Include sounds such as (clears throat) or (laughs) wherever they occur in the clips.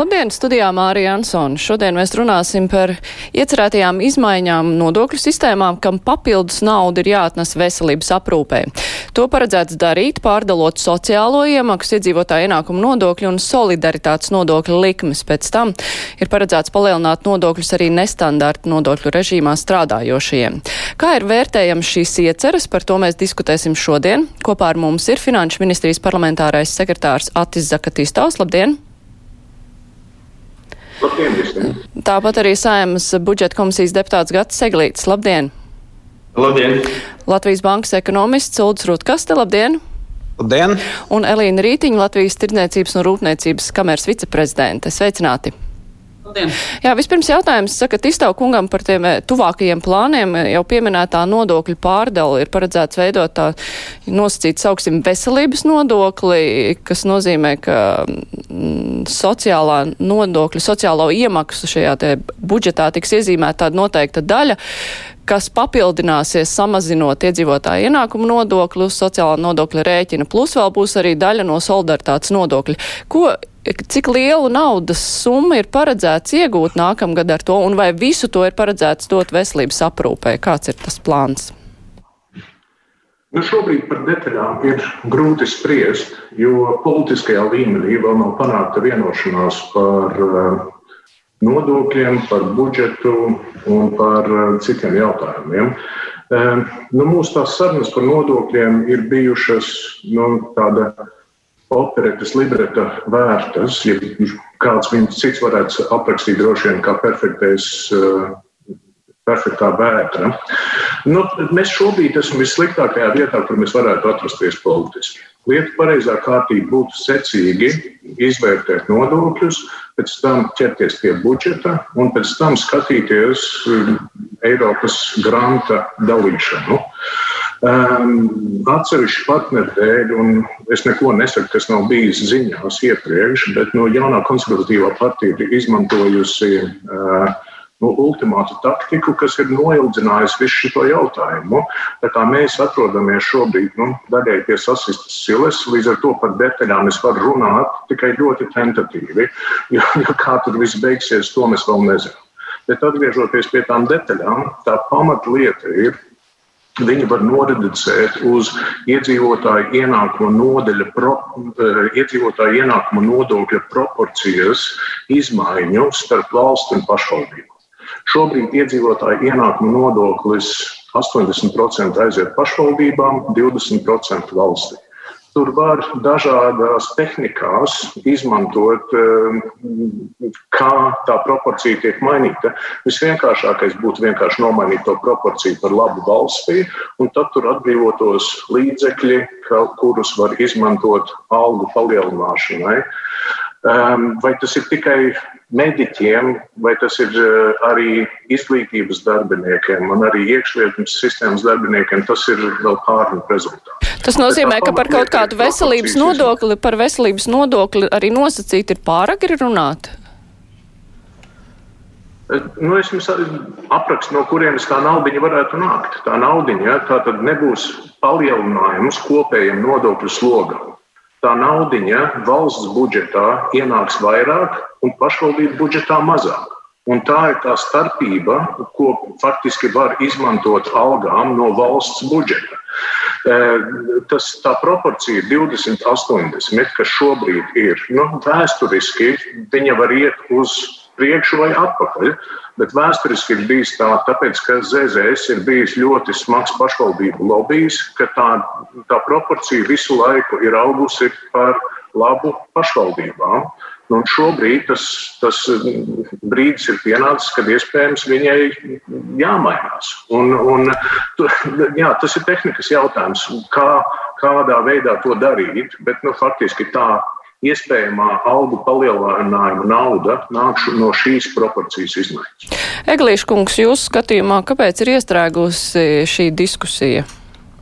Labdien, studijā Mārija Ansona. Šodien mēs runāsim par iecerētajām izmaiņām nodokļu sistēmām, kam papildus nauda ir jāatnes veselības aprūpē. To paredzēts darīt, pārdalot sociālo iemaksu, iedzīvotāju ienākumu nodokļu un solidaritātes nodokļu likmes. Pēc tam ir paredzēts palielināt nodokļus arī nestandarta nodokļu režīmā strādājošajiem. Kā ir vērtējams šīs ieceras, par to mēs diskutēsim šodien. Kopā ar mums ir Finanšu ministrijas parlamentārais sekretārs Atis Zakatīstaus. Labdien! Labdien, visiem! Tāpat arī Saimas budžeta komisijas deputāts Gats Seglīts. Labdien! Labdien! Latvijas bankas ekonomists Uldis Rutkaste. Labdien! Labdien! Un Elīna Rītiņa, Latvijas tirdzniecības un rūpniecības kameras viceprezidente. Sveicināti! Labdien. Jā, vispirms jautājums, sakat, izstāv kungam par tiem eh, tuvākajiem plāniem. Jau pieminētā nodokļu pārdala ir paredzēts veidot tā nosacīt, sauksim, veselības nodokli, kas nozīmē, ka mm, sociālā nodokļa, sociālo iemaksu šajā te budžetā tiks iezīmēta tāda noteikta daļa kas papildināsies samazinot iedzīvotāju ienākumu nodokli uz sociālā nodokļa rēķina, plus vēl būs arī daļa no solidaritātes nodokļa. Ko cik lielu naudas summu ir paredzēts iegūt nākamgad ar to, un vai visu to ir paredzēts dot veselības aprūpē? Kāds ir tas plāns? Nu, šobrīd par detaļām ir grūti spriest, jo politiskajā līmenī vēl nav panākta vienošanās par uh, nodokļiem, par budžetu un par uh, citiem jautājumiem. Uh, nu, mūsu tās sarunas par nodokļiem ir bijušas nu, tāda operetes libreta vērtas, ja kāds viņus cits varētu aprakstīt droši vien kā perfektais, uh, perfektā vētra. Nu, mēs šobrīd esam vissliktākajā vietā, kur mēs varētu atrasties politiski. Lieta pareizā kārtība būtu secīgi izvērtēt nodokļus, pēc tam ķerties pie budžeta un pēc tam skatīties um, Eiropas granta dalīšanu. Um, atsevišķu partneru dēļ, un es neko nesaku, kas nav bijis ziņās iepriekš, bet no jaunā konservatīvā partija ir izmantojusi uh, nu, ultimātu taktiku, kas ir noildzinājusi visu šo jautājumu. Tā kā mēs atrodamies šobrīd nu, daļai pie sasistas silas, līdz ar to par detaļām es varu runāt tikai ļoti tentatīvi, (laughs) jo, jo kā tur viss beigsies, to mēs vēl nezinām. Bet atgriežoties pie tām detaļām, tā pamatlieta ir Viņi var noreducēt uz iedzīvotāju ienākumu nodeļa, pro, iedzīvotāju ienākumu nodokļa proporcijas izmaiņu starp valstu un pašvaldību. Šobrīd iedzīvotāju ienākumu nodoklis 80% aiziet pašvaldībām, 20% valstī. Tur var dažādās tehnikās izmantot, kā tā proporcija tiek mainīta. Visvienkāršākais būtu vienkārši nomainīt to proporciju par labu valstī, un tad tur atbrīvotos līdzekļi, kurus var izmantot algu palielināšanai. Vai tas ir tikai mediķiem, vai tas ir eh, arī izglītības darbiniekiem un arī iekšlietu sistēmas darbiniekiem, tas ir vēl pārunu rezultāts. Tas nozīmē, ka par kaut kādu veselības nodokli, par veselības nodokli arī nosacīt ir ir runāt? Eh, nu, es jums aprakstu, no kurienes tā nauda varētu nākt. Tā nauda ja, tā tad nebūs palielinājums kopējiem nodokļu slogam tā naudiņa valsts budžetā ienāks vairāk un pašvaldību budžetā mazāk. Un tā ir tā starpība, ko faktiski var izmantot algām no valsts budžeta. E, tas, tā proporcija 20, 80, kas šobrīd ir nu, vēsturiski, viņa var iet uz priekšu vai atpakaļ. Bet vēsturiski ir bijis tā, tāpēc, ka ZZS ir bijis ļoti smags pašvaldību lobbyis, ka tā, tā proporcija visu laiku ir augusi par labu pašvaldībām. Nu, un šobrīd tas, tas brīdis ir pienācis, kad iespējams viņai jāmainās. Un, un, jā, tas ir tehnikas jautājums, kā, kādā veidā to darīt, bet nu, faktiski tā iespējamā algu palielinājuma nauda nāk no šīs proporcijas izmaiņas. Eglīša kungs, jūsu skatījumā, kāpēc ir iestrēgusi šī diskusija?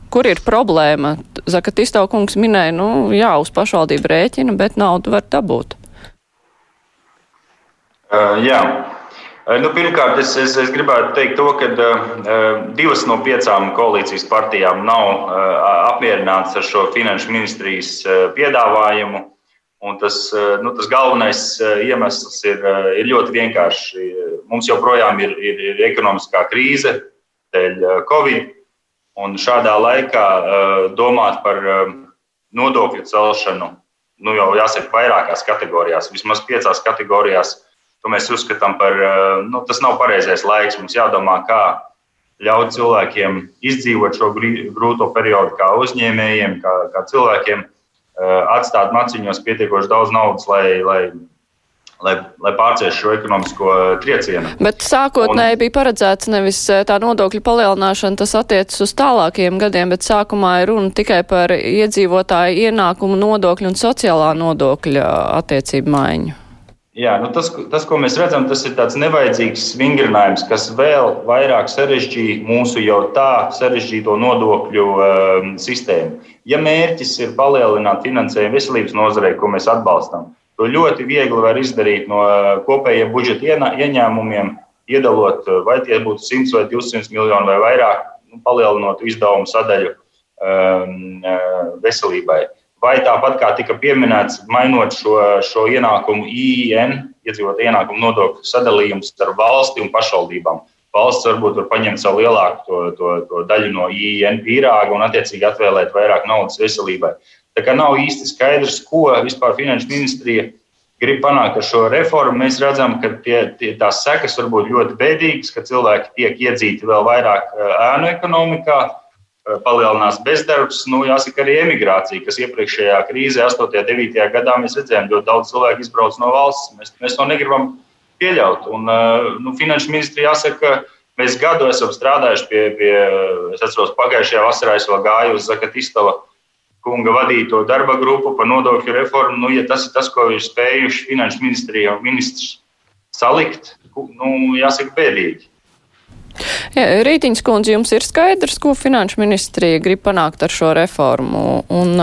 Kur ir problēma? Zakatīstau kungs minēja, nu jā, uz pašvaldību rēķina, bet naudu var dabūt. Uh, jā. Nu, pirmkārt, es, es, es gribētu teikt, to, ka uh, divas no piecām koalīcijas partijām nav uh, apmierinātas ar šo finanšu ministrijas uh, piedāvājumu. Un tas, uh, nu, tas galvenais uh, iemesls ir, uh, ir ļoti vienkārši. Mums joprojām ir, ir, ir ekonomiskā krīze dēļ Covid. Un šādā laikā domāt par nodokļu celšanu, nu jau jāsaka, vairākās kategorijās, vismaz piecās kategorijās To mēs uzskatām par, eh, nu, tas nav pareizais laiks. Mums jādomā, kā ļaut cilvēkiem izdzīvot šo grūto periodu, kā uzņēmējiem, kā, kā cilvēkiem, eh, atstāt maciņos pietiekoši daudz naudas, lai, lai, lai, lai pārciest šo ekonomisko triecienu. Bet sākotnēji Un... bija paredzēts nevis eh, tā nodokļu palielināšana, tas attiecas uz tālākiem gadiem, bet sākumā ir runa tikai par iedzīvotāju ienākumu nodokļu un sociālā nodokļa attiecību maiņu. Jā, nu tas, tas, ko mēs redzam, tas ir tāds nevajadzīgs vingrinājums, kas vēl vairāk sarežģīja mūsu jau tā sarežģīto nodokļu um, sistēmu. Ja mērķis ir palielināt finansējumu veselības nozarei, ko mēs atbalstam, to ļoti viegli var izdarīt no uh, kopējiem budžeta ieņēmumiem, iedalot uh, vai tie būtu 100 vai 200 miljoni vai vairāk, nu, palielinot izdevumu sadaļu um, uh, veselībai. Vai tāpat kā tika pieminēts, mainot šo, šo ienākumu IIN, iedzīvotāju ienākumu nodokļu sadalījumu starp valsti un pašvaldībām. Valsts varbūt var paņemt savu lielāku to, to, to daļu no IIN pīrāga un attiecīgi atvēlēt vairāk naudas veselībai. Tā kā nav īsti skaidrs, ko vispār Finanšu ministrija grib panākt ar šo reformu. Mēs redzam, ka tie, tie, tās sekas var būt ļoti bēdīgas, ka cilvēki tiek iedzīti vēl vairāk ēnu ekonomikā palielinās bezdarbs, nu, jāsaka, arī emigrācija, kas iepriekšējā krīzē, 8. un 9. gadā mēs redzējām, ļoti daudz cilvēku izbrauc no valsts. Mēs, mēs to negribam pieļaut. Un, eh, nu, finanšu ministri jāsaka, mēs gadu esam strādājuši pie, pie es atceros, pagājušajā vasarā es vēl gāju uz Zakatistova kunga vadīto darba grupu par nodokļu reformu. Nu, ja tas ir tas, ko ir spējuši finanšu ministrija un ministrs salikt, nu, jāsaka, bēdīgi. Jā, Rītiņas kundze, jums ir skaidrs, ko finanšu ministrija grib panākt ar šo reformu un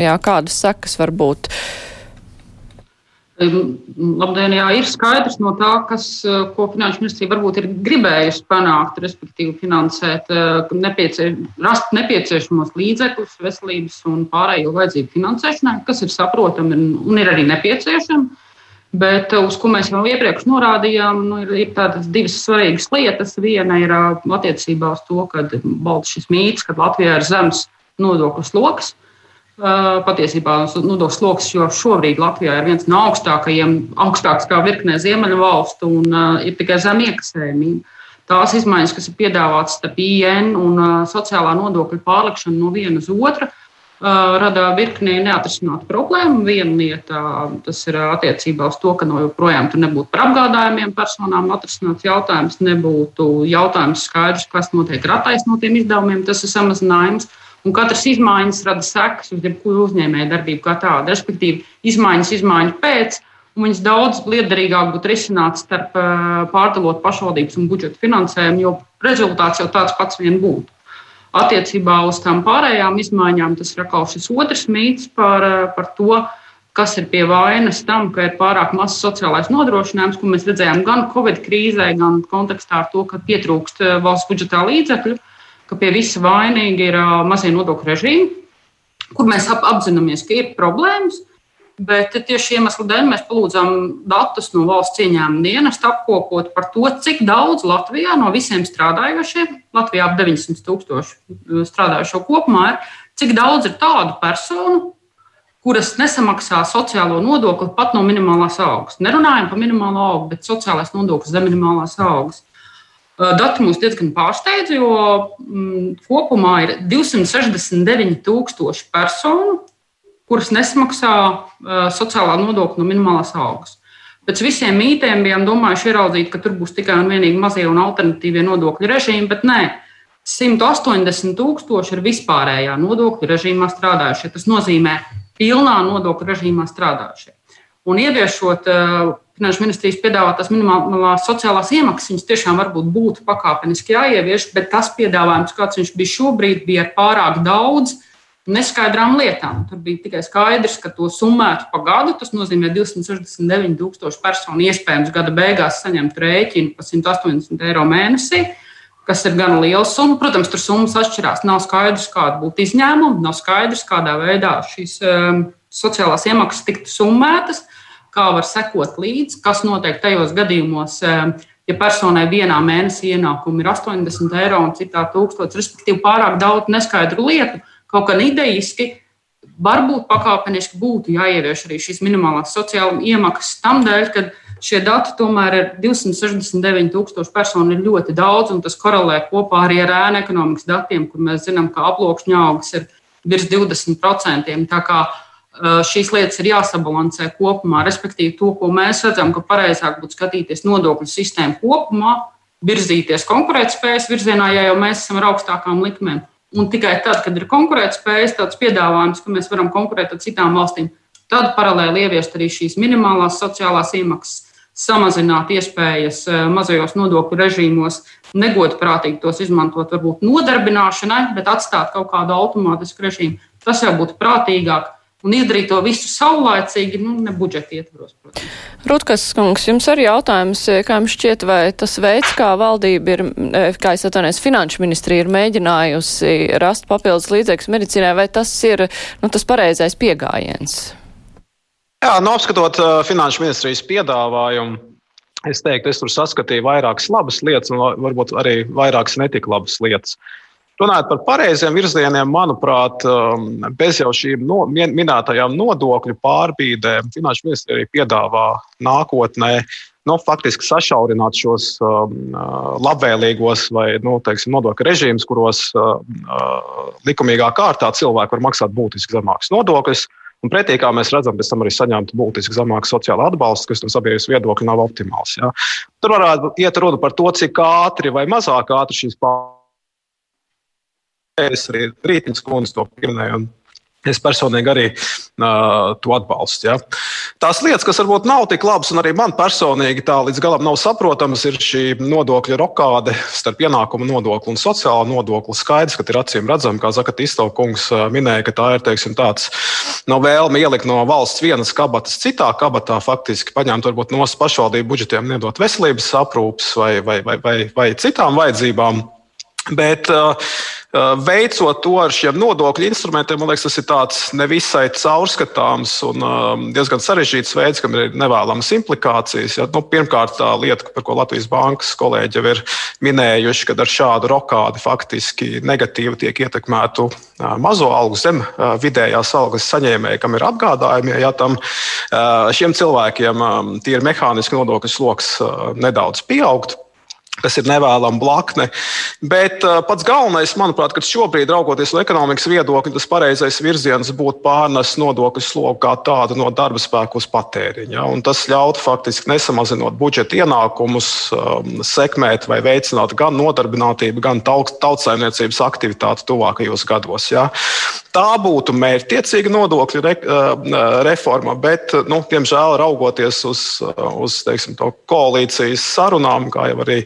jā, kādas sekas var būt? Labdien, jā, ir skaidrs no tā, kas, ko Finanšu ministrija varbūt ir gribējusi panākt, respektīvi finansēt, nepiecie, rast nepieciešamos līdzekļus veselības un pārējo vajadzību finansēšanai, kas ir saprotami un ir arī nepieciešami. Bet uz ko mēs jau iepriekš norādījām, nu, ir, ir tādas divas svarīgas lietas. Viena ir attiecībā uz to, ka balda šis mīts, ka Latvijā ir zems nodokļu sloks. Patiesībā nodokļu sloks jau šobrīd Latvijā ir viens no augstākajiem, augstāks kā virknē ziemeļu valstu, un ir tikai zem iekasējumība. Tās izmaiņas, kas ir piedāvātas starp IN un sociālā nodokļa pārlikšanu no viena uz otru, rada virkni neatrisinātu problēmu. Viena lieta tas ir attiecībā uz to, ka no joprojām tur nebūtu par apgādājumiem personām atrisināts jautājums, nebūtu jautājums skaidrs, kas notiek ar attaisnotiem izdevumiem, tas ir samazinājums. Un katras izmaiņas rada sekas uz jebkuru uzņēmēju darbību kā tādu. Respektīvi, izmaiņas izmaiņu pēc, viņas daudz liederīgāk būtu risināts starp pārdalot pašvaldības un budžeta finansējumu, jo rezultāts jau tāds pats vien būtu. Attiecībā uz tām pārējām izmaiņām tas ir atkal šis otrs mīts par, par to, kas ir pie vainas tam, ka ir pārāk mazs sociālais nodrošinājums, ko mēs redzējām gan Covid krīzē, gan kontekstā ar to, ka pietrūkst eh, valsts budžetā līdzekļu, ka pie visa vainīga ir eh, mazie nodokļu režīmi, kur mēs apzināmies, ka ir problēmas. Bet tieši iemeslu dēļ mēs palūdzām datus no valsts ieņēmuma dienesta apkopot par to, cik daudz Latvijā no visiem strādājošiem, Latvijā ap 900 tūkstoši uh, strādājošo kopumā ir, cik daudz ir tādu personu, kuras nesamaksā sociālo nodokli pat no minimālās algas. Nerunājam par minimālo algu, bet sociālais nodoklis zem minimālās algas. Uh, dati mūs diezgan pārsteidz, jo mm, kopumā ir 269 tūkstoši personu, kuras nesmaksā uh, sociālā nodokļa no minimālās algas. Pēc visiem mītiem bijām domājuši ieraudzīt, ka tur būs tikai un vienīgi mazie un alternatīvie nodokļu režīmi, bet nē, 180 tūkstoši ir vispārējā nodokļu režīmā strādājušie. Tas nozīmē pilnā nodokļu režīmā strādājušie. Un ieviešot uh, Finanšu ministrijas piedāvātās minimālās sociālās iemaksas, viņas tiešām varbūt būtu pakāpeniski jāievieš, bet tas piedāvājums, kāds viņš bija šobrīd, bija pārāk daudz neskaidrām lietām. Tur bija tikai skaidrs, ka to summētu pa gadu. Tas nozīmē 269,000 personu iespējams gada beigās saņemt rēķinu par 180 eiro mēnesī. Kas ir gan liela summa. Protams, tur summas atšķirās. Nav skaidrs, kāda būtu izņēmuma, nav skaidrs, kādā veidā šīs um, sociālās iemaksas tiktu summētas, kā var sekot līdzi, kas notiek tajos gadījumos, um, ja personai vienā mēnesī ienākumi ir 80 eiro un citā 1000, respektīvi pārāk daudz neskaidru lietu Kaut gan idejiski, varbūt pakāpeniski būtu jāievieš arī šīs minimālās sociālās iemaksas tam dēļ, ka šie dati tomēr ir 269,000 personu, ir ļoti daudz, un tas korelē kopā arī ar ēnu ekonomikas datiem, kur mēs zinām, ka aploksņa augs ir virs 20%. Tā kā šīs lietas ir jāsabalansē kopumā, respektīvi to, ko mēs redzam, ka pareizāk būtu skatīties nodokļu sistēmu kopumā, virzīties konkurētspējas virzienā, ja jau mēs esam ar augstākām likmēm. Un tikai tad, kad ir konkurētspējas, tāds piedāvājums, ka mēs varam konkurēt ar citām valstīm, tad paralēli ieviest arī šīs minimālās sociālās iemaksas, samazināt iespējas eh, mazajos nodokļu režīmos, negodprātīgi tos izmantot varbūt nodarbināšanai, bet atstāt kaut kādu automātisku režīmu. Tas jau būtu prātīgāk un izdarīt to visu saulēcīgi, nu, ne budžeta ietvaros. Rutkas kungs, jums arī jautājums, kā jums šķiet, vai tas veids, kā valdība ir, eh, kā es atvainojos, finanšu ministrija ir mēģinājusi rast papildus līdzekļus medicīnai, vai tas ir nu, tas pareizais piegājiens? Jā, nu, apskatot uh, finanšu ministrijas piedāvājumu, es teiktu, es tur saskatīju vairākas labas lietas un varbūt arī vairākas netik labas lietas. Uh, Runājot par pareiziem virzieniem, manuprāt, um, bez jau šīm no, minētajām nodokļu pārbīdēm, Finanšu ministrija piedāvā nākotnē nu, faktiski sašaurināt šos um, uh, labvēlīgos vai nu, teiksim, nodokļu režīmus, kuros uh, uh, likumīgā kārtā cilvēki var maksāt būtiski zemākus nodokļus. Un pretī, kā mēs redzam, pēc tam arī saņemt būtiski zemāku sociālo atbalstu, kas no sabiedrības viedokļa nav optimāls. Ja. Tur varētu iet runa par to, cik ātri vai mazāk ātri šīs pārējās Es arī Rītiņas kundze to pieminēju. Es personīgi arī uh, to atbalstu. Ja. Tās lietas, kas varbūt nav tik labas, un arī man personīgi tā līdz galam nav saprotamas, ir šī nodokļa rokāde starp ienākumu nodokli un sociālo nodokli. Skaidrs, ka ir acīm redzami, kā Zaka Tistova kungs minēja, ka tā ir teiksim, tāds no vēlme ielikt no valsts vienas kabatas citā kabatā, faktiski paņemt varbūt no pašvaldību budžetiem, nedot veselības aprūpes vai, vai, vai, vai, vai citām vajadzībām. Bet uh, uh, veicot to ar šiem nodokļu instrumentiem, man liekas, tas ir tāds nevisai caurskatāms un um, diezgan sarežģīts veids, kam ir nevēlamas implikācijas. Ja, nu, pirmkārt, tā lieta, par ko Latvijas bankas kolēģi jau ir minējuši, ka ar šādu rokādi faktiski negatīvi tiek ietekmētu uh, mazo algu zem vidējās algas saņēmēji, kam ir atgādājumi. Ja tam šiem cilvēkiem um, tīri mehāniski nodokļu sloks nedaudz pieaugtu kas ir nevēlama blakne. Bet uh, pats galvenais, manuprāt, ka šobrīd, raugoties no ekonomikas viedokļa, tas pareizais virziens būtu pārnest nodokļu slogu kā tādu no darba spēka uz patēriņu. Ja? Tas ļautu faktiski nesamazinot budžeta ienākumus, um, sekmēt vai veicināt gan nodarbinātību, gan tautsājumniecības aktivitāti tuvākajos gados. Ja? Tā būtu mērķtiecīga nodokļu re, uh, reforma, bet, nu, diemžēl, raugoties uz, uh, uz teiksim, koalīcijas sarunām, kā jau arī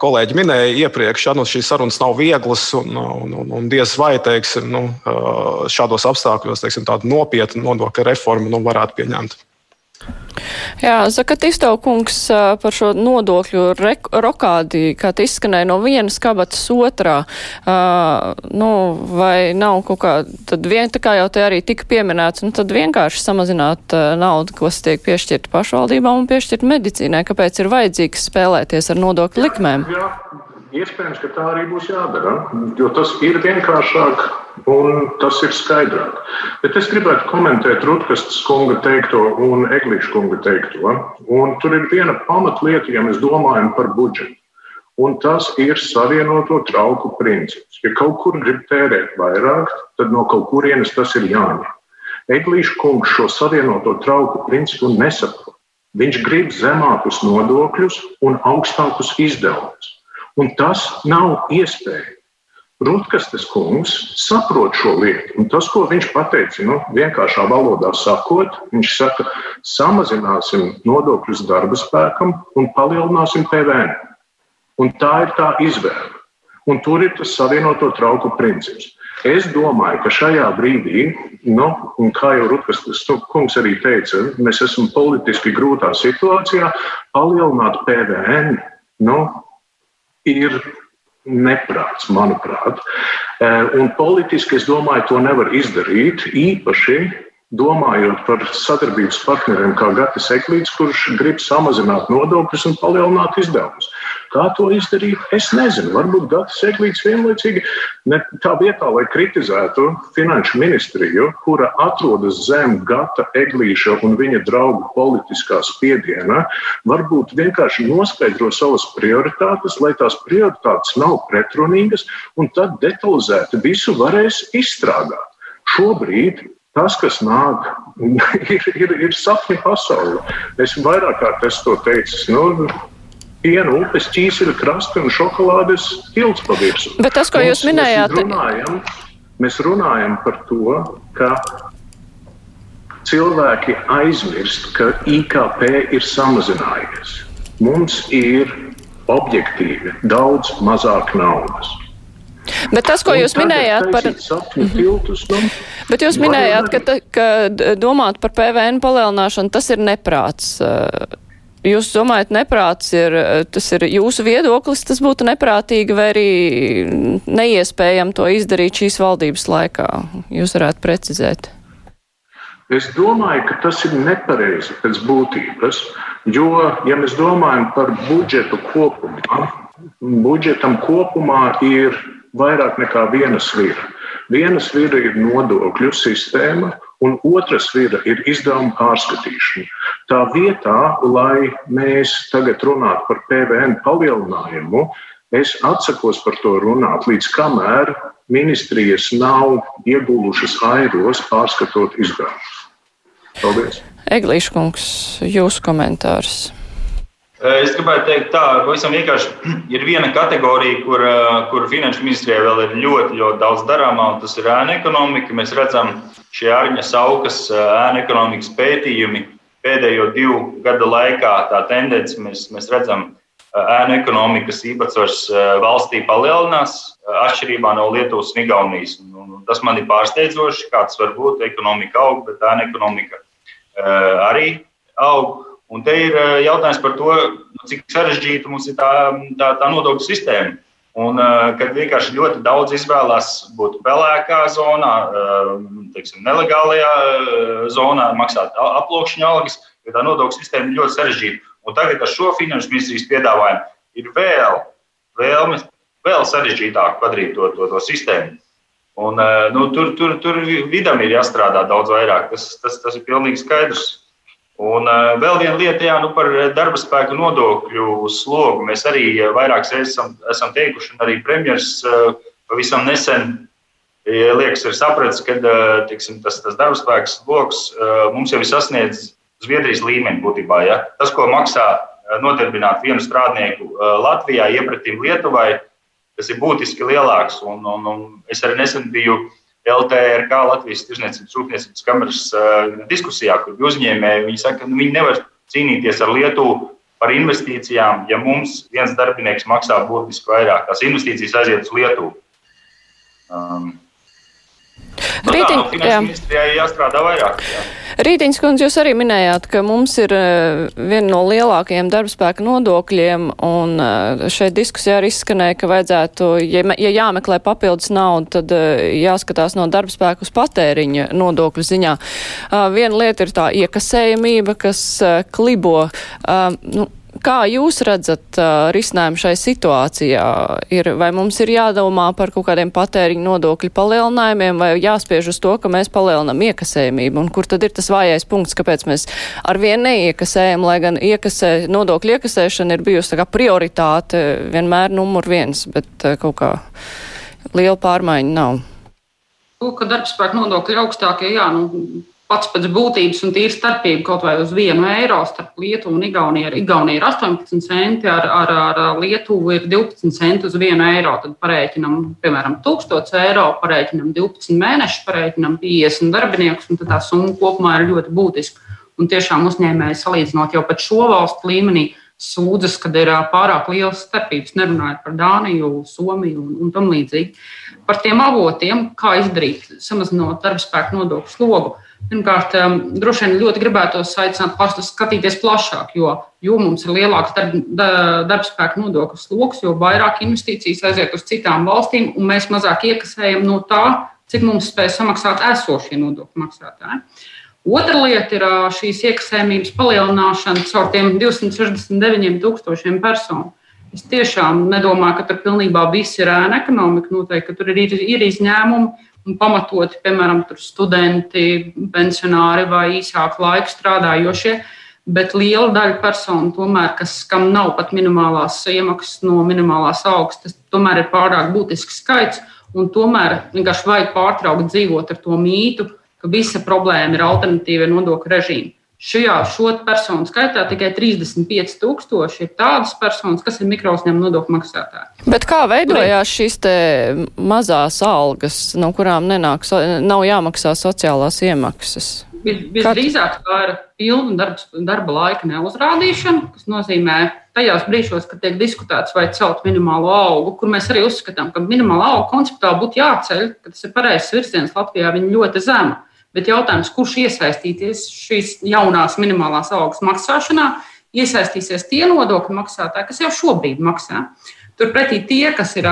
kolēģi minēja iepriekš, ja nu, šīs sarunas nav vieglas un, un, un, un diez vai teiksim, nu, šādos apstākļos teiksim, tādu nopietnu nodokļu reformu nu, varētu pieņemt. Jā, Zakatisto kungs par šo nodokļu rokādi, kā tas izskanēja no vienas kabatas otrā, uh, nu, vai nav kaut kā, tad vien, tā kā jau te arī tika pieminēts, nu, tad vienkārši samazināt uh, naudu, kas tiek piešķirta pašvaldībām un piešķirt medicīnai, kāpēc ir vajadzīgs spēlēties ar nodokļu likmēm? Jā, jā. Iespējams, ka tā arī būs jādara, jo tas ir vienkāršāk un tas ir skaidrāk. Bet es gribētu komentēt Rutgas kunga teikto un Eglīša kunga teikto. Un tur ir viena pamatlieta, ja mēs domājam par budžetu. Un tas ir savienoto trauku princips. Ja kaut kur grib tērēt vairāk, tad no kaut kurienes tas ir jāņem. Eglīša kungs šo savienoto trauku principu nesaprot. Viņš grib zemākus nodokļus un augstākus izdevumus. Un tas nav iespējams. Rutkastes kungs saprot šo lietu. Un tas, ko viņš pateica, nu, vienkāršā valodā sakot, viņš saka, samazināsim nodokļus darba spēkam un palielināsim PVN. Un tā ir tā izvēle. Un tur ir tas savienoto trauku princips. Es domāju, ka šajā brīdī, nu, kā jau Rutgas kungs arī teica, mēs esam politiski grūtā situācijā. Palielināt PVN nu, ir neprāts, manuprāt. Eh, un politiski es domāju, to nevar izdarīt īpaši domājot par sadarbības partneriem, kā Gatis Eklīds, kurš grib samazināt nodokļus un palielināt izdevumus. Kā to izdarīt? Es nezinu. Varbūt Gatis Eklīds vienlaicīgi ne tā vietā, lai kritizētu finanšu ministriju, kura atrodas zem Gata Eglīša un viņa draugu politiskā spiediena, varbūt vienkārši noskaidro savas prioritātes, lai tās prioritātes nav pretrunīgas, un tad detalizēti visu varēs izstrādāt. Šobrīd Tas, kas nāk, (laughs) ir, ir, ir sapņu pasaule. Es vairāk kārt esmu to teicis. Nu, Piena, upes, ķīseļa krasta un šokolādes tilts pa virsmu. Bet tas, ko Mums, jūs minējāt, mēs runājam, mēs runājam par to, ka cilvēki aizmirst, ka IKP ir samazinājies. Mums ir objektīvi daudz mazāk naudas. Bet tas, ko jūs minējāt par. Tiltus, nu, Bet jūs minējāt, ka, ka domāt par PVN palielināšanu, tas ir neprāts. Jūs domājat, neprāts ir, tas ir jūsu viedoklis, tas būtu neprātīgi vai arī neiespējami to izdarīt šīs valdības laikā? Jūs varētu precizēt. Es domāju, ka tas ir nepareizi pēc būtības, jo, ja mēs domājam par budžetu kopumā, budžetam kopumā ir vairāk nekā viena svira. Viena svira ir nodokļu sistēma, un otra svira ir izdevuma pārskatīšana. Tā vietā, lai mēs tagad runātu par PVN palielinājumu, es atsakos par to runāt, līdz kamēr ministrijas nav iegulušas airos pārskatot izdevumus. Paldies! Eglīša kungs, jūsu komentārs. Es gribētu teikt, tā pavisam vienkārši (clears throat) ir viena kategorija, kur, kur finanšu ministrijai vēl ir ļoti, ļoti daudz darāmā, un tas ir ēna ekonomika. Mēs redzam, šie Arņa Saukas ēna ekonomikas pētījumi pēdējo divu gadu laikā, tā tendence mēs, mēs redzam, ēna ekonomikas īpatsvars valstī palielinās atšķirībā no Lietuvas un Igaunijas. Tas man ir pārsteidzoši, kāds var būt ekonomika aug, bet ēna ekonomika arī aug. Un te ir eh, jautājums par to, nu, cik sarežģīta mums ir tā, tā, tā nodokļu sistēma. Un, eh, kad vienkārši ļoti daudz izvēlās būt pelēkā zonā, eh, teiksim, nelegālajā zonā, maksāt aploksņa algas, jo tā nodokļu sistēma ir ļoti sarežģīta. Un tagad ar šo finanšu ministrijas piedāvājumu ir vēl, vēlme, vēl sarežģītāk padarīt to, to, to sistēmu. Un, nu, tur, tur, tur vidam ir jāstrādā daudz vairāk. Tas, tas, tas ir pilnīgi skaidrs. Un uh, vēl viena lieta, jā, nu par darba spēku nodokļu slogu. Mēs arī vairākas reizes esam, esam teikuši, un arī premjerministrs uh, pavisam nesen liekas, ir sapratis, ka tiksim, tas, tas darba spēks sloks mums jau ir sasniedzis Zviedrijas līmeni būtībā. Ja? Tas, ko maksā nodarbināt vienu strādnieku Latvijā, iepratīm Lietuvai, tas ir būtiski lielāks. Un, un, un es arī nesen biju uh, LTRK, Latvijas Tirzniecības Rūpniecības kameras uh, diskusijā, kur uzņēmēji viņi saka, ka nu, viņi nevar cīnīties ar Lietuvu par investīcijām, ja mums viens darbinieks maksā būtiski vairāk. Tās investīcijas aiziet uz Lietuvu. Um, nu, Rītiņ, tā, jā. ministrijai jāstrādā vairāk. Jā. Rītiņas kundze, jūs arī minējāt, ka mums ir uh, viena no lielākajiem darbspēka nodokļiem, un uh, šeit diskusijā arī izskanēja, ka vajadzētu, ja, ja jāmeklē papildus naudu, tad uh, jāskatās no darbspēka uz patēriņa nodokļu ziņā. Viena lieta ir tā iekasējamība, kas klibo. Nu, Kā jūs redzat uh, risinājumu šai situācijā? Ir, vai mums ir jādomā par kaut kādiem patēriņu nodokļu palielinājumiem, vai jāspiež uz to, ka mēs palielinam iekasējumību? Un kur tad ir tas vājais punkts, kāpēc mēs ar vienu neiekasējam, lai gan iekasē, nodokļu iekasēšana ir bijusi kā prioritāte vienmēr numur viens, bet uh, kaut kā liela pārmaiņa nav? Ka darbspēka nodokļi augstākie, jā, nu, pats pēc būtības un tīra starpība kaut vai uz vienu eiro starp Lietuvu un Igauniju. Ar Igauniju ir 18 centi, ar, ar, ar Lietuvu ir 12 centi uz vienu eiro. Tad parēķinam, piemēram, 1000 eiro, parēķinam 12 mēnešus, parēķinam 50 darbiniekus, un tā summa kopumā ir ļoti būtiska. Un tiešām uzņēmēji salīdzinot jau pat šo valstu līmenī, sūdzas, kad ir pārāk liels starpības, nerunājot par Dāniju, Somiju un, un tam līdzīgi. Par tiem avotiem, kā izdarīt, samazinot darbspēku nodokļu slogu. Pirmkārt, droši vien ļoti gribētos aicināt pastus skatīties plašāk, jo, jo mums ir lielāks darb, darbspēka nodokļu sloks, jo vairāk investīcijas aiziet uz citām valstīm, un mēs mazāk iekasējam no tā, cik mums spēj samaksāt esošie nodokļu maksātāji. Otra lieta ir šīs iekasējumības palielināšana caur tiem 269 tūkstošiem personu. Es tiešām nedomāju, ka tur pilnībā viss ir ēna ekonomika. Noteikti, ka tur ir, ir izņēmumi pamatoti, piemēram, studenti, pensionāri vai īsāku laiku strādājošie. Bet liela daļa personu, tomēr, kas, kam nav pat minimālās iemaksas no minimālās algas, tas tomēr ir pārāk būtisks skaits. Tomēr vienkārši vajag pārtraukt dzīvot ar to mītu, ka visa problēma ir alternatīvie nodokļu režīmi. Šajā šo personu skaitā tikai 35,000 ir tādas personas, kas ir mikrouzņēmuma nodokļu maksātāji. Bet kā veidojās šīs mazās algas, no kurām nenāk, nav jāmaksā sociālās iemaksas? Vis, visdrīzāk tā ir pilna darbs, darba laika neuzrādīšana, kas nozīmē tajos brīžos, kad tiek diskutēts, vai celt minimālo algu, kur mēs arī uzskatām, ka minimāla alga konceptuāli būtu jāceļ, ka tas ir pareizs virziens Latvijā, viņa ļoti zema. Bet jautājums, kurš iesaistīties šīs jaunās minimālās algas maksāšanā, iesaistīsies tie nodokļu maksātāji, kas jau šobrīd maksā. Turpretī tie, kas, ir,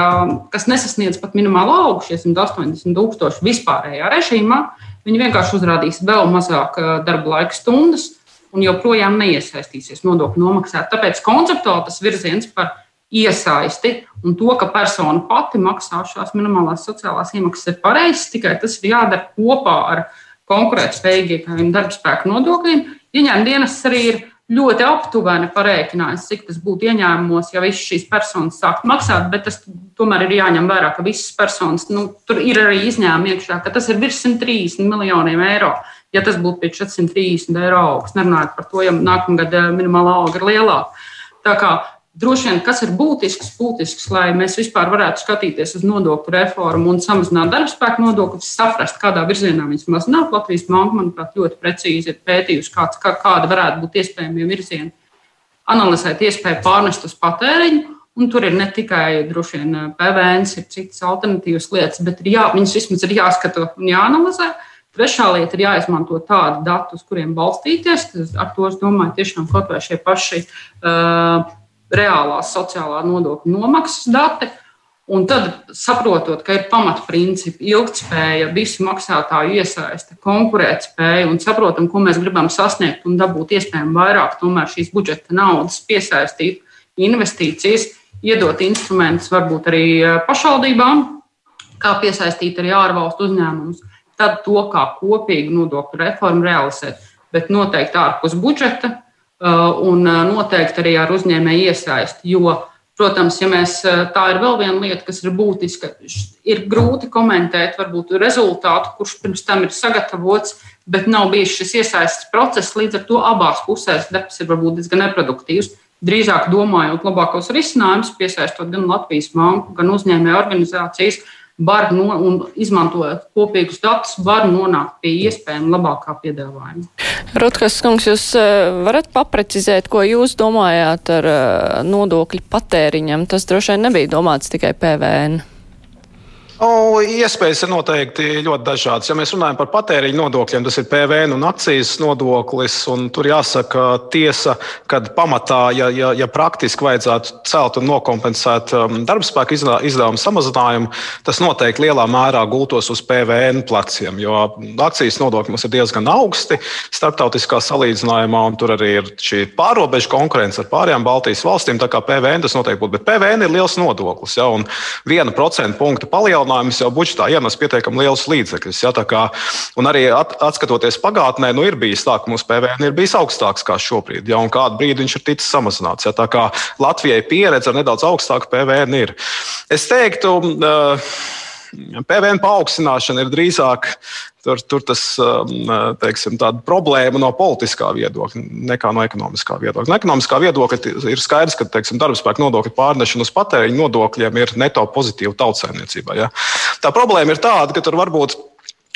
kas nesasniedz pat minimālo algu, šie 180 tūkstoši vispārējā režīmā, Viņi vienkārši uzrādīs vēl mazāk darba laika stundas un joprojām neiesaistīsies nodokļu nomaksā. Tāpēc konceptuāli tas virziens par iesaisti un to, ka persona pati maksā šās minimālās sociālās iemaksas, ir pareizs. Tikai tas ir jādara kopā ar konkurētspējīgiem darbspēku nodokļiem. Ieņēmuma dienas arī ir ļoti aptuveni parēķinājis, cik tas būtu ieņēmumos, ja visas šīs personas sāktu maksāt, bet tas tomēr ir jāņem vērā, ka visas personas, nu, tur ir arī izņēmumi iekšā, ka tas ir virs 130 miljoniem eiro. Ja tas būtu pie 430 eiro augsts, nerunājot par to, ja nākamgad eh, minimālā alga ir lielāka. Tā kā Droši vien, kas ir būtisks, būtisks, lai mēs vispār varētu skatīties uz nodokļu reformu un samazināt darbspēku nodokļus, saprast, kādā virzienā viņas mazināt. Latvijas banka, manuprāt, ļoti precīzi ir pētījusi, kāds, kā, kāda varētu būt iespējamie virzieni. Analizēt iespēju pārnest uz patēriņu, un tur ir ne tikai vien PVN, ir citas alternatīvas lietas, bet jā, viņas vismaz ir jāskata un jāanalizē. Trešā lieta ir jāizmanto tādi dati, uz kuriem balstīties. Ar to es domāju, tiešām kaut vai šie paši uh, reālās sociālā nodokļa nomaksas dati. Un tad, saprotot, ka ir pamatprincipi, ilgspēja, visu maksātāju iesaiste, konkurētspēja un saprotam, ko mēs gribam sasniegt un dabūt iespējami vairāk šīs budžeta naudas, piesaistīt investīcijas, iedot instrumentus varbūt arī eh, pašvaldībām, kā piesaistīt arī ārvalstu uzņēmumus, tad to kā kopīgu nodokļu reformu realizēt. Bet noteikti ārpus budžeta, un uh, noteikti arī ar uzņēmēju iesaisti. Jo, protams, ja mēs, uh, tā ir vēl viena lieta, kas ir būtiska, ir grūti komentēt varbūt rezultātu, kurš pirms tam ir sagatavots, bet nav bijis šis iesaistes process. Līdz ar to abās pusēs darbs ir varbūt diezgan neproduktīvs. Drīzāk domājot labākos risinājumus, piesaistot gan Latvijas banku, gan uzņēmēju organizācijas, var no, un izmantojot kopīgus datus, var nonākt pie iespējami labākā piedāvājuma. Rutkas kungs, jūs eh, varat paprecizēt, ko jūs domājāt ar eh, nodokļu patēriņam? Tas droši vien nebija domāts tikai PVN. O, iespējas ir noteikti ļoti dažādas. Ja mēs runājam par patēriņu nodokļiem, tas ir PVN un akcijas nodoklis. Un tur jāsaka, tiesa, ka pamatā, ja, ja, ja praktiski vajadzētu celt un nokompensēt um, darbspēku izdevumu samazinājumu, tas noteikti lielā mērā gultos uz PVN pleciem. Jo akcijas nodokļi mums ir diezgan augsti starptautiskā salīdzinājumā, un tur arī ir šī pārobežu konkurence ar pārējām Baltijas valstīm. Tā kā PVN tas noteikti būtu. Bet PVN ir liels nodoklis. Ja, un viena procenta punkta palielinājums palielinājums jau budžetā ienes pietiekami liels līdzekļus. Ja, kā, un arī at, atskatoties pagātnē, nu, ir bijis tā, ka mūsu PVN ir bijis augstāks kā šobrīd, ja, un kādu brīdi viņš ir ticis samazināts. Ja, tā kā Latvijai pieredze ar nedaudz augstāku PVN ir. Es teiktu, uh, PVN paaugstināšana ir drīzāk tur, tur tas, um, teiksim, problēma no politiskā viedokļa nekā no ekonomiskā viedokļa. No ekonomiskā viedokļa ir skaidrs, ka teiksim, darbspēka nodokļu pārnešana uz patēriņu nodokļiem ir neto pozitīva tautsēmniecībā. Ja? Tā problēma ir tāda, ka tur varbūt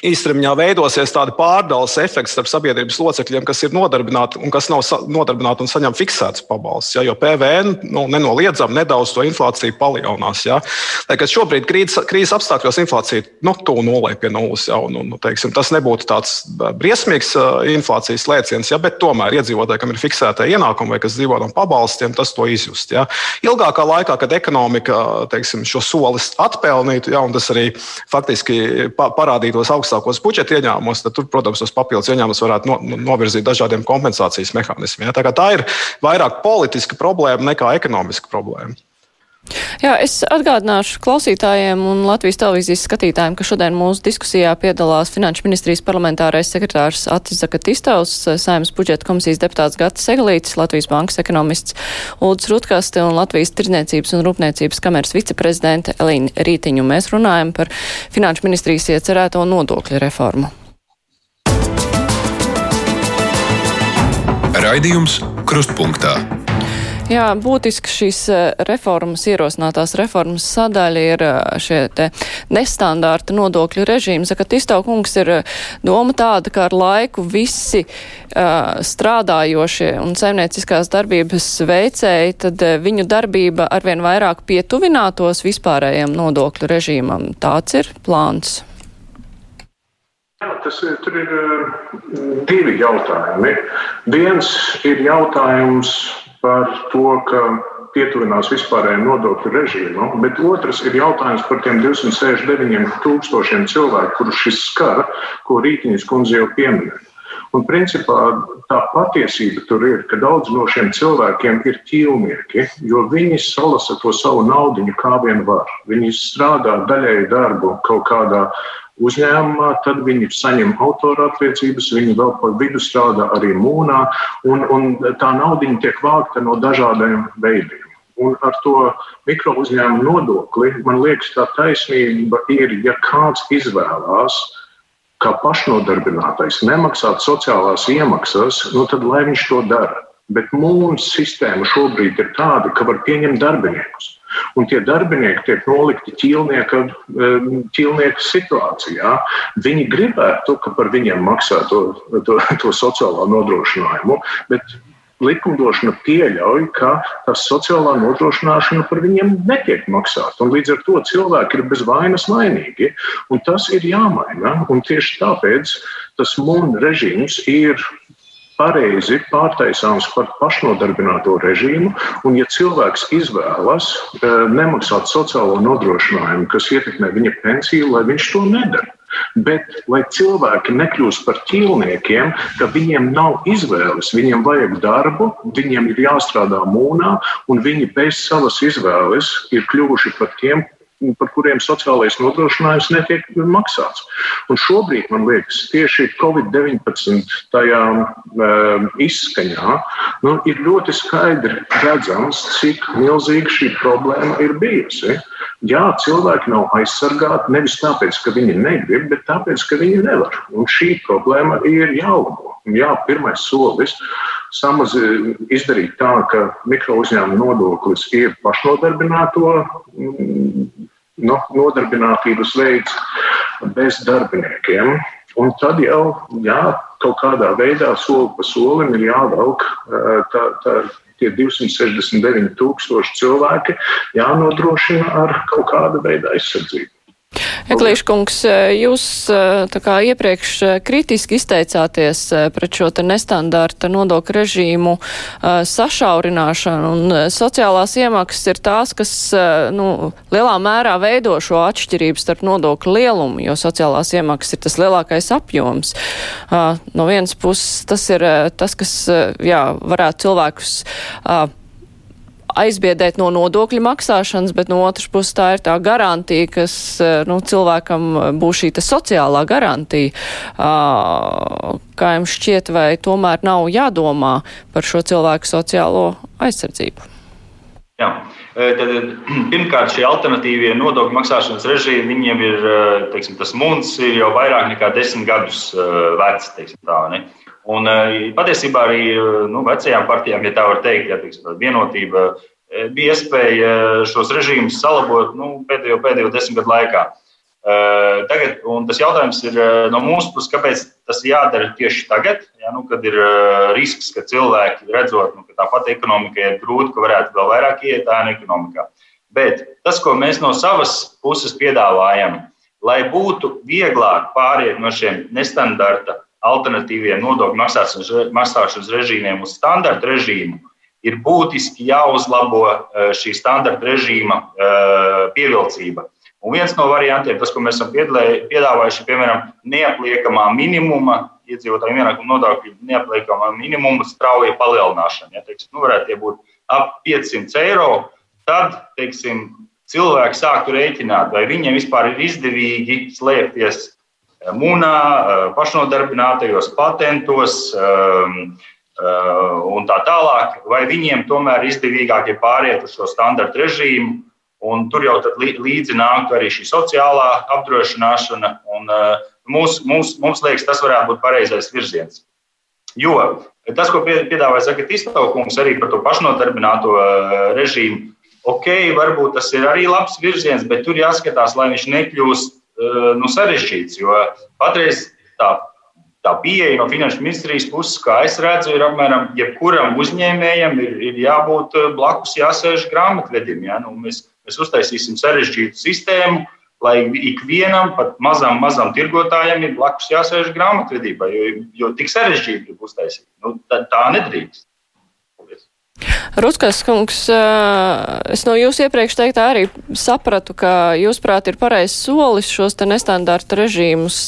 īstermiņā veidosies tāda pārdales efekts starp sabiedrības locekļiem, kas ir nodarbināti un kas nav nodarbināti un saņem fiksētas pabalstus. Ja, jo PVN nu, nenoliedzami nedaudz to inflāciju palielinās. Ja. Lai gan šobrīd krīzes, krīzes apstākļos inflācija nu, tuvu nulē pie nulles. Ja, un, un, teiksim, tas nebūtu tāds briesmīgs inflācijas lēciens, ja, bet tomēr iedzīvotāji, kam ir fiksēta ienākuma vai kas dzīvo no pabalstiem, tas to izjust. Ja. Ilgākā laikā, kad ekonomika teiksim, šo solis atpelnītu, ja, un tas arī faktiski parādītos augstāk augstākos budžeta ieņēmumos, tad tur, protams, tos papildus ieņēmumus varētu no, novirzīt dažādiem kompensācijas mehānismiem. Ja? Tā, tā ir vairāk politiska problēma nekā ekonomiska problēma. Jā, es atgādināšu klausītājiem un Latvijas televīzijas skatītājiem, ka šodien mūsu diskusijā piedalās Finanšu ministrijas parlamentārais sekretārs Atis Zakatistovs, Saimnes budžeta komisijas deputāts Gatis Seglītis, Latvijas bankas ekonomists Ulds Rutkaste un Latvijas tirdzniecības un rūpniecības kameras viceprezidente Elīna Rītiņu. Mēs runājam par Finanšu ministrijas iecerēto nodokļu reformu. Raidījums Krustpunktā. Jā, būtiski šīs eh, reformas, ierosinātās reformas sadaļa ir eh, šie te nestandarta nodokļu režīmi. Saka, Tistaukungs ir eh, doma tāda, ka ar laiku visi uh, strādājošie un saimnieciskās darbības veicēji, tad viņu darbība arvien vairāk pietuvinātos vispārējiem nodokļu režīmam. Tāds ir plāns. Jā, tas ir, tur ir divi jautājumi. Viens ir jautājums par to, ka pietuvinās vispārējiem nodokļu režīmam, bet otrs ir jautājums par tiem 269 tūkstošiem cilvēku, kurus šis skar, ko Rītiņas kundze jau pieminēja. Un principā tā patiesība tur ir, ka daudz no šiem cilvēkiem ir ķīlnieki, jo viņi salasa to savu naudu kā vien var. Viņi strādā daļēju darbu kaut kādā uzņēmumā, tad viņi saņem autora attiecības, viņi vēl pa vidu strādā arī mūnā, un, un tā nauda tiek vākta no dažādiem veidiem. Un ar to mikro uzņēmumu nodokli, man liekas, tā taisnība ir, ja kāds izvēlās, kā pašnodarbinātais, nemaksāt sociālās iemaksas, nu tad lai viņš to dara. Bet mūsu sistēma šobrīd ir tāda, ka var pieņemt darbiniekus. Un tie darbinieki tiek nolikti ķīlnieka, ķīlnieka situācijā. Viņi gribētu, ka par viņiem maksā to, to, to sociālo nodrošinājumu, bet likumdošana pieļauj, ka tā sociālā nodrošināšana par viņiem netiek maksāta. Līdz ar to cilvēki ir bez vainas vainīgi. Tas ir jāmaina. Tieši tāpēc tas mūna režīms ir pareizi pārtaisāms par pašnodarbināto režīmu, un ja cilvēks izvēlas e, nemaksāt sociālo nodrošinājumu, kas ietekmē viņa pensiju, lai viņš to nedara. Bet, lai cilvēki nekļūst par ķīlniekiem, ka viņiem nav izvēles, viņiem vajag darbu, viņiem ir jāstrādā mūnā, un viņi bez savas izvēles ir kļuvuši par tiem, par kuriem sociālais nodrošinājums netiek maksāts. Un šobrīd, man liekas, tieši Covid-19 tajā uh, izskaņā nu, ir ļoti skaidri redzams, cik milzīga šī problēma ir bijusi. Jā, cilvēki nav aizsargāti nevis tāpēc, ka viņi negrib, bet tāpēc, ka viņi nevar. Un šī problēma ir jālabo. Jā, pirmais solis samaz, izdarīt tā, ka mikro uzņēmuma nodoklis ir pašnodarbināto no, nodarbinātības veids bez darbiniekiem. Un tad jau jā, kaut kādā veidā soli pa solim ir jāvelk tā, tā, tie 269,000 cilvēki, jānodrošina ar kaut kādu veidu aizsardzību. Eklīškungs, jūs kā iepriekš kritiski izteicāties pret šo nestandarta nodokļu režīmu sašaurināšanu, un sociālās iemaksas ir tās, kas nu, lielā mērā veido šo atšķirību starp nodokļu lielumu, jo sociālās iemaksas ir tas lielākais apjoms. No vienas puses tas ir tas, kas jā, varētu cilvēkus aizbiedēt no nodokļu maksāšanas, bet no otras puses tā ir tā garantija, kas eh, nu, cilvēkam būs šī sociālā garantija. Kā jums šķiet, vai tomēr nav jādomā par šo cilvēku sociālo aizsardzību? Jā. Tad, (clears throat) pirmkārt, šie alternatīvie nodokļu maksāšanas režīmi, viņiem ir, teiksim, tas mūns ir jau vairāk nekā desmit gadus vecs, teiksim tā, ne? Un patiesībā arī nu, vecajām partijām, ja tā var teikt, ja teiksim, vienotība bija iespēja šos režīmus salabot nu, pēdējo, pēdējo desmit gadu laikā. Tagad, tas jautājums ir no mūsu puses, kāpēc tas jādara tieši tagad, ja, nu, kad ir risks, ka cilvēki redzot, nu, ka tāpat ekonomikai ir grūti, ka varētu vēl vairāk iet ēnu ekonomikā. Bet tas, ko mēs no savas puses piedāvājam, lai būtu vieglāk pāriet no šiem nestandarta alternatīviem nodokļu maksāšanas režīmiem uz standarta režīmu, ir būtiski jāuzlabo šī standarta režīma pievilcība. Un viens no variantiem, tas, ko mēs esam piedāvājuši, ir piemēram neapliekamā minimuma, iedzīvotāju ienākuma nodokļu neapliekamā minimuma strauja palielināšana. Ja, teiksim, nu, varētu būt ap 500 eiro, tad teiksim, cilvēki sāktu rēķināt, vai viņiem vispār ir izdevīgi slēpties eh, munā, eh, pašnodarbinātajos patentos um, un tā tālāk, vai viņiem tomēr izdevīgāk ir pāriet uz šo standarta režīmu Un tur jau līdzi nāk arī šī sociālā apdrošināšana. Un, uh, mums, mums, mums liekas, tas varētu būt pareizais virziens. Jo tas, ko piedāvāja Zagatis Iztaukungs arī par to pašnodarbināto uh, režīmu, ok, varbūt tas ir arī labs virziens, bet tur jāskatās, lai viņš nekļūst uh, nu, sarežģīts. Jo patreiz tā, tā pieeja no finanšu ministrijas puses, kā es redzu, ir apmēram jebkuram uzņēmējam ir, ir jābūt blakus jāsēž grāmatvedim. Ja? Nu, mēs, Mēs uztaisīsim sarežģītu sistēmu, lai ikvienam, pat mazam, mazam tirgotājam, ir blakus jāsēž grāmatvedībā, jo, jo tik sarežģīti ir uztaisīt. Nu, tā, tā nedrīkst. Ruskas kungs, es no jūsu iepriekš teiktā arī sapratu, ka jūs prāt ir pareizs solis šos te nestandarta režīmus,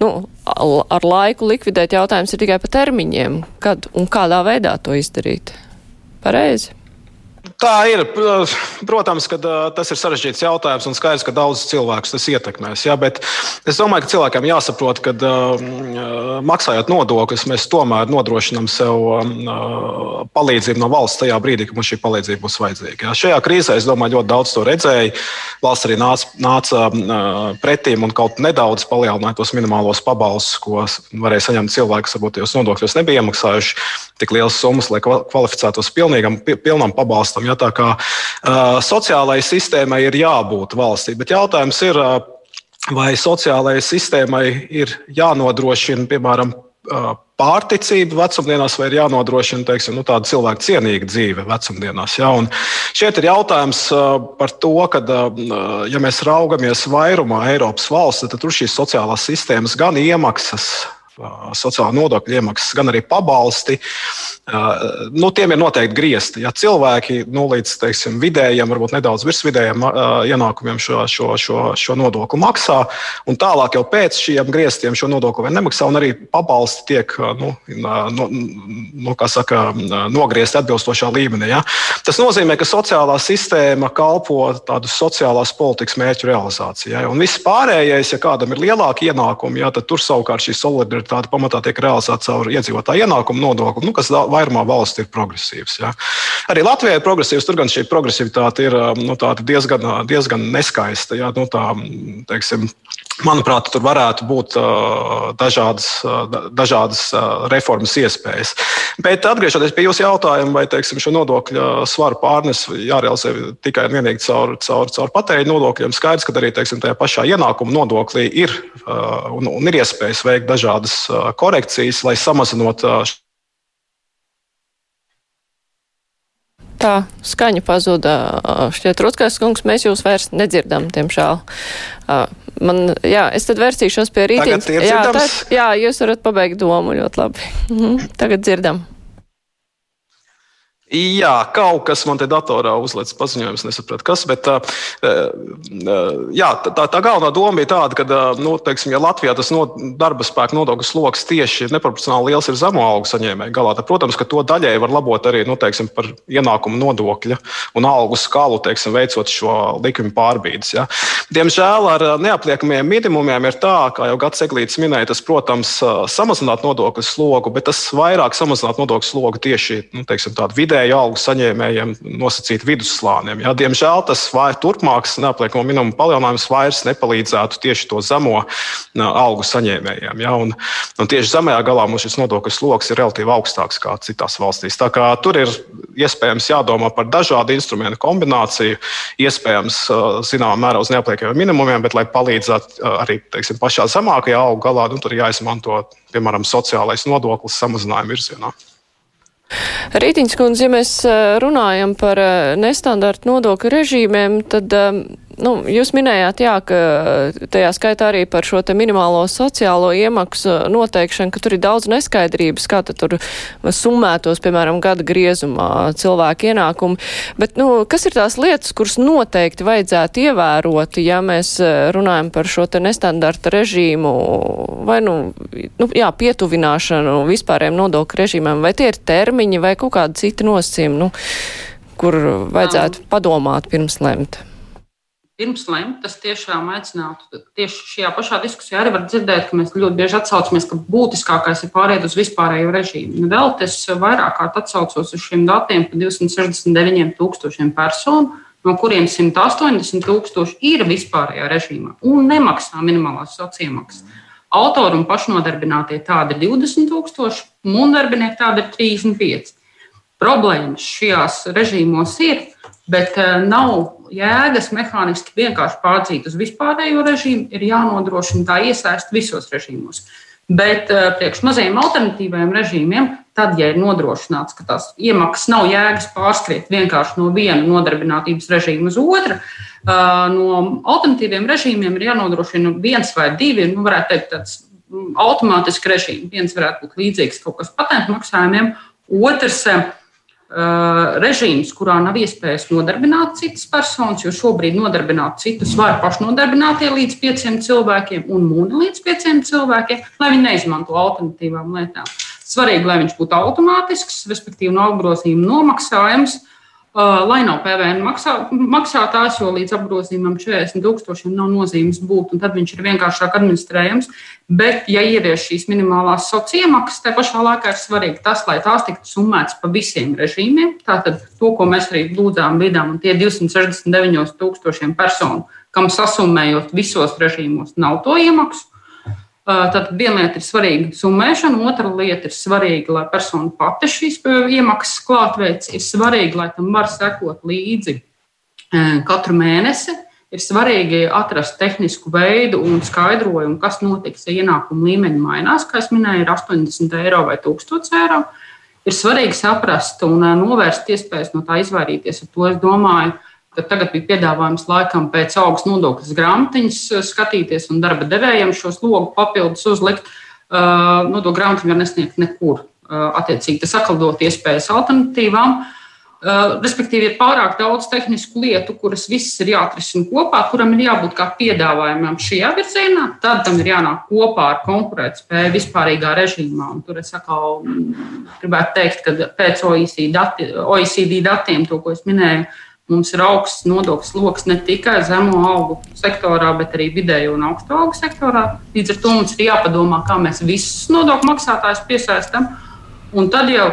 nu, ar laiku likvidēt jautājums ir tikai par termiņiem, kad un kādā veidā to izdarīt. Pareizi? Tā ir. Protams, ka tas ir sarežģīts jautājums un skaidrs, ka daudzus cilvēkus tas ietekmēs. Jā, bet es domāju, ka cilvēkiem jāsaprot, ka maksājot nodokļus, mēs tomēr nodrošinām sev palīdzību no valsts tajā brīdī, kad mums šī palīdzība būs vajadzīga. Jā. Šajā krīzē es domāju, ļoti daudz to redzēju. Valsts arī nāca, nāca pretīm un kaut nedaudz palielināja tos minimālos pabalstus, ko varēja saņemt cilvēki, kas varbūt tajos nodokļos nebija iemaksājuši tik lielas summas, lai kvalificētos pilnīgam, pilnam pabalstam. Ja, tā kā uh, sociālajai sistēmai ir jābūt valstī, bet jautājums ir, uh, vai sociālajai sistēmai ir jānodrošina, piemēram, pārticība vecumdienās, vai ir jānodrošina teiksim, nu, tāda cilvēka cienīga dzīve vecumdienās. Ja? Un šeit ir jautājums par to, ka, ja mēs raugamies vairumā Eiropas valsts, tad tur šīs sociālās sistēmas gan iemaksas sociālā nodokļa iemaksas, gan arī pabalsti. Nu, tiem ir noteikti griezti. Ja cilvēki nu, līdz teiksim, vidējiem, varbūt nedaudz virsvidējiem ienākumiem šo, šo, šo, šo nodokli maksā, un tālāk jau pēc šiem grieztiem šo nodokli nemaksā, un arī pabalsti tiek nu, nu, nu, saka, nogriezti atbilstošā līmenī. Ja? Tas nozīmē, ka sociālā sistēma kalpo tādu sociālās politikas mērķu realizācijai. Ja? Un viss pārējais, ja kādam ir lielāki ienākumi, ja, tad tur savukārt šī solidaritāte efektivitāte pamatā tiek realizēta caur iedzīvotāju ienākumu nodokli, nu, kas vairumā valsts ir progresīvs. Ja. Arī Latvijā ir progresīvs, tur gan šī progresivitāte ir nu, diezgan, diezgan neskaista. Ja, nu, tā, teiksim, Manuprāt, tur varētu būt uh, dažādas, uh, dažādas uh, reformas iespējas. Bet atgriežoties pie jūsu jautājuma, vai teiksim, šo nodokļu svaru pārnes jārealizē tikai un vienīgi caur, caur, caur patēriņa nodokļiem, skaidrs, ka arī teiksim, tajā pašā ienākuma nodoklī ir, un, un ir iespējas veikt dažādas korekcijas, lai samazinot Tā skaņa pazuda. Šķiet, Rutskais kungs, mēs jūs vairs nedzirdam, diemžēl. Man, jā, es tad vērsīšos pie rītdienas. Jā, tad, jā, jūs varat pabeigt domu ļoti labi. Mhm, tagad dzirdam. Jā, kaut kas man te datorā uzlicis paziņojums, nesapratu, kas. Bet, jā, tā, tā galvenā doma bija tāda, ka, nu, teiksim, ja Latvijā tas no, darba spēka nodokļu sloks tieši neproporcionāli liels ir zemo algu saņēmēju galā, tad, protams, ka to daļai var labot arī nu, teiksim, par ienākumu nodokļa un algu skalu, teiksim, veicot šo likumu pārbīdes. Ja. Diemžēl ar neapliekamiem minimumiem ir tā, kā jau Gats Eglītis minēja, tas, protams, samazināt nodokļu slogu, bet tas vairāk samazināt nodokļu slogu tieši nu, teiksim, tādu vidē vidēju algu saņēmējiem nosacīt vidusslāniem. Ja? Diemžēl tas vai turpmāks neapliekamo minimumu palielinājums vairs nepalīdzētu tieši to zemo algu saņēmējiem. Ja? Un, un tieši zemajā galā mums šis nodokļu sloks ir relatīvi augstāks nekā citās valstīs. Tā kā tur ir iespējams jādomā par dažādu instrumentu kombināciju, iespējams, zināmā mērā uz neapliekamiem minimumiem, bet, lai palīdzētu arī teiksim, pašā zemākajā algu galā, nu, tur jāizmanto, piemēram, sociālais nodoklis samazinājuma virzienā. Rītiņas kundze, ja mēs runājam par nestandarta nodokļu režīmiem, tad Nu, jūs minējāt, jā, ka tajā skaitā arī par šo minimālo sociālo iemaksu noteikšanu, ka tur ir daudz neskaidrības, kā tur summētos, piemēram, gada griezumā cilvēku ienākumu. Bet, nu, kas ir tās lietas, kuras noteikti vajadzētu ievērot, ja mēs runājam par šo nestandarta režīmu vai, nu, nu jā, pietuvināšanu vispārējiem nodokļu režīmiem, vai tie ir termiņi vai kaut kādi citi nosacījumi, nu, kur vajadzētu padomāt pirms lemt? Pirms lemt, tas tiešām aicinātu. Tieši šajā pašā diskusijā arī var dzirdēt, ka mēs ļoti bieži atsaucamies, ka būtiskākais ir pāriet uz vispārējo režīmu. Nu, vēl es vairāk kārt atsaucos uz šiem datiem par 269 tūkstošiem personu, no kuriem 180 tūkstoši ir vispārējā režīmā un nemaksā minimālās sociālamaksas. Autori un pašnodarbinātie tādi ir 20 tūkstoši, un darbinieki tādi ir 35. Problēmas šajās režīmos ir, bet eh, nav jēgas mehāniski vienkārši pārdzīt uz vispārējo režīmu, ir jānodrošina tā iesaist visos režīmos. Bet uh, priekš mazajiem alternatīviem režīmiem, tad, ja ir nodrošināts, ka tās iemaksas nav jēgas pārskriet vienkārši no viena nodarbinātības režīma uz otru, uh, no alternatīviem režīmiem ir jānodrošina viens vai divi, nu, varētu teikt, tāds mm, automātiski režīmi. Viens varētu būt līdzīgs kaut kas patentu maksājumiem, otrs režīms, kurā nav iespējas nodarbināt citas personas, jo šobrīd nodarbināt citus var pašnodarbinātie līdz pieciem cilvēkiem un mūni līdz pieciem cilvēkiem, lai viņi neizmanto alternatīvām lietām. Svarīgi, lai viņš būtu automātisks, respektīvi no apgrozījuma nomaksājums, Uh, lai nav PVN maksā, maksātājs, jo līdz apgrozījumam 40 tūkstošiem nav nozīmes būt, un tad viņš ir vienkāršāk administrējams. Bet, ja ievieš šīs minimālās sociālās iemaksas, tai pašā laikā ir svarīgi tas, lai tās tiktu summētas pa visiem režīmiem. Tātad to, ko mēs arī lūdzām vidām, un tie 269 tūkstošiem personu, kam sasummējot visos režīmos, nav to iemaksu Tad viena lieta ir svarīga summēšana, otra lieta ir svarīga, lai persona pati šīs iemaksas klātveids, ir svarīgi, lai tam var sekot līdzi katru mēnesi. Ir svarīgi atrast tehnisku veidu un skaidrojumu, kas notiks, ja ienākuma līmeņi mainās. Kā jau minēju, ir 80 eiro vai 1000 eiro. Ir svarīgi saprast un novērst iespējas no tā izvairīties. Ar to es domāju, Tad tagad bija piedāvājums laikam pēc augsts nodokļas grāmatiņas uh, skatīties un darba devējiem šo slogu papildus uzlikt. Uh, nodokļu grāmatiņu var nesniegt nekur. Uh, attiecīgi, tas aklidot iespējas alternatīvām. Respektīvi, ir pārāk daudz tehnisku lietu, kuras visas ir jāatrisina kopā, kuram ir jābūt kā piedāvājumam šajā virzienā. Tad tam ir jānāk kopā ar konkurētspēju vispārīgā režīmā. Un tur es atkal gribētu teikt, ka pēc OECD, dati, OECD datiem, to, ko es minēju, Mums ir augsts nodokļu sloks ne tikai zemo augu sektorā, bet arī vidējo un augstu augu sektorā. Līdz ar to mums ir jāpadomā, kā mēs visus nodokļu maksātājus piesaistām. Un tad jau,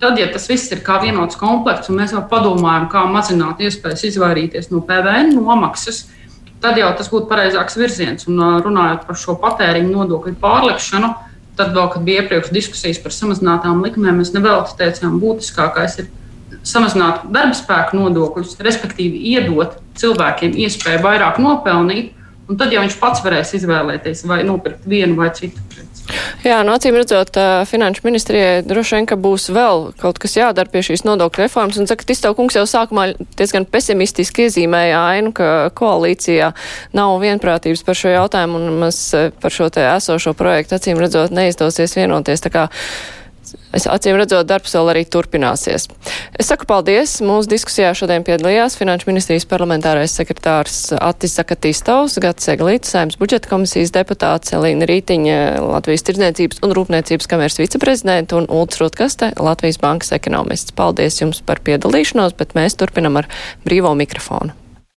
tad, ja tas viss ir kā vienots komplekts, un mēs jau padomājam, kā mazināt iespējas izvairīties no PVN nomaksas, tad jau tas būtu pareizāks virziens. Un runājot par šo patēriņu nodokļu pārlikšanu, tad vēl, kad bija iepriekš diskusijas par samazinātām likmēm, mēs nevelti teicām, būtiskākais ir samazināt darba spēku nodokļus, respektīvi iedot cilvēkiem iespēju vairāk nopelnīt, un tad jau viņš pats varēs izvēlēties vai nopirkt vienu vai citu preci. Jā, no acīm redzot, finanšu ministrijai droši vien, ka būs vēl kaut kas jādara pie šīs nodokļu reformas, un saka, Tistau kungs jau sākumā diezgan pesimistiski iezīmēja ainu, ka koalīcijā nav vienprātības par šo jautājumu, un mēs par šo te esošo projektu acīm redzot neizdosies vienoties. Es acīm redzot, darbs vēl arī turpināsies. Es saku paldies. Mūsu diskusijā šodien piedalījās Finanšu ministrijas parlamentārais sekretārs Attis Zakatīstovs, Gats Eglīts, Saimas budžeta komisijas deputāts Elīna Rītiņa, Latvijas tirdzniecības un rūpniecības kameras viceprezidenta un Ults Rutkaste, Latvijas bankas ekonomists. Paldies jums par piedalīšanos, bet mēs turpinam ar brīvo mikrofonu.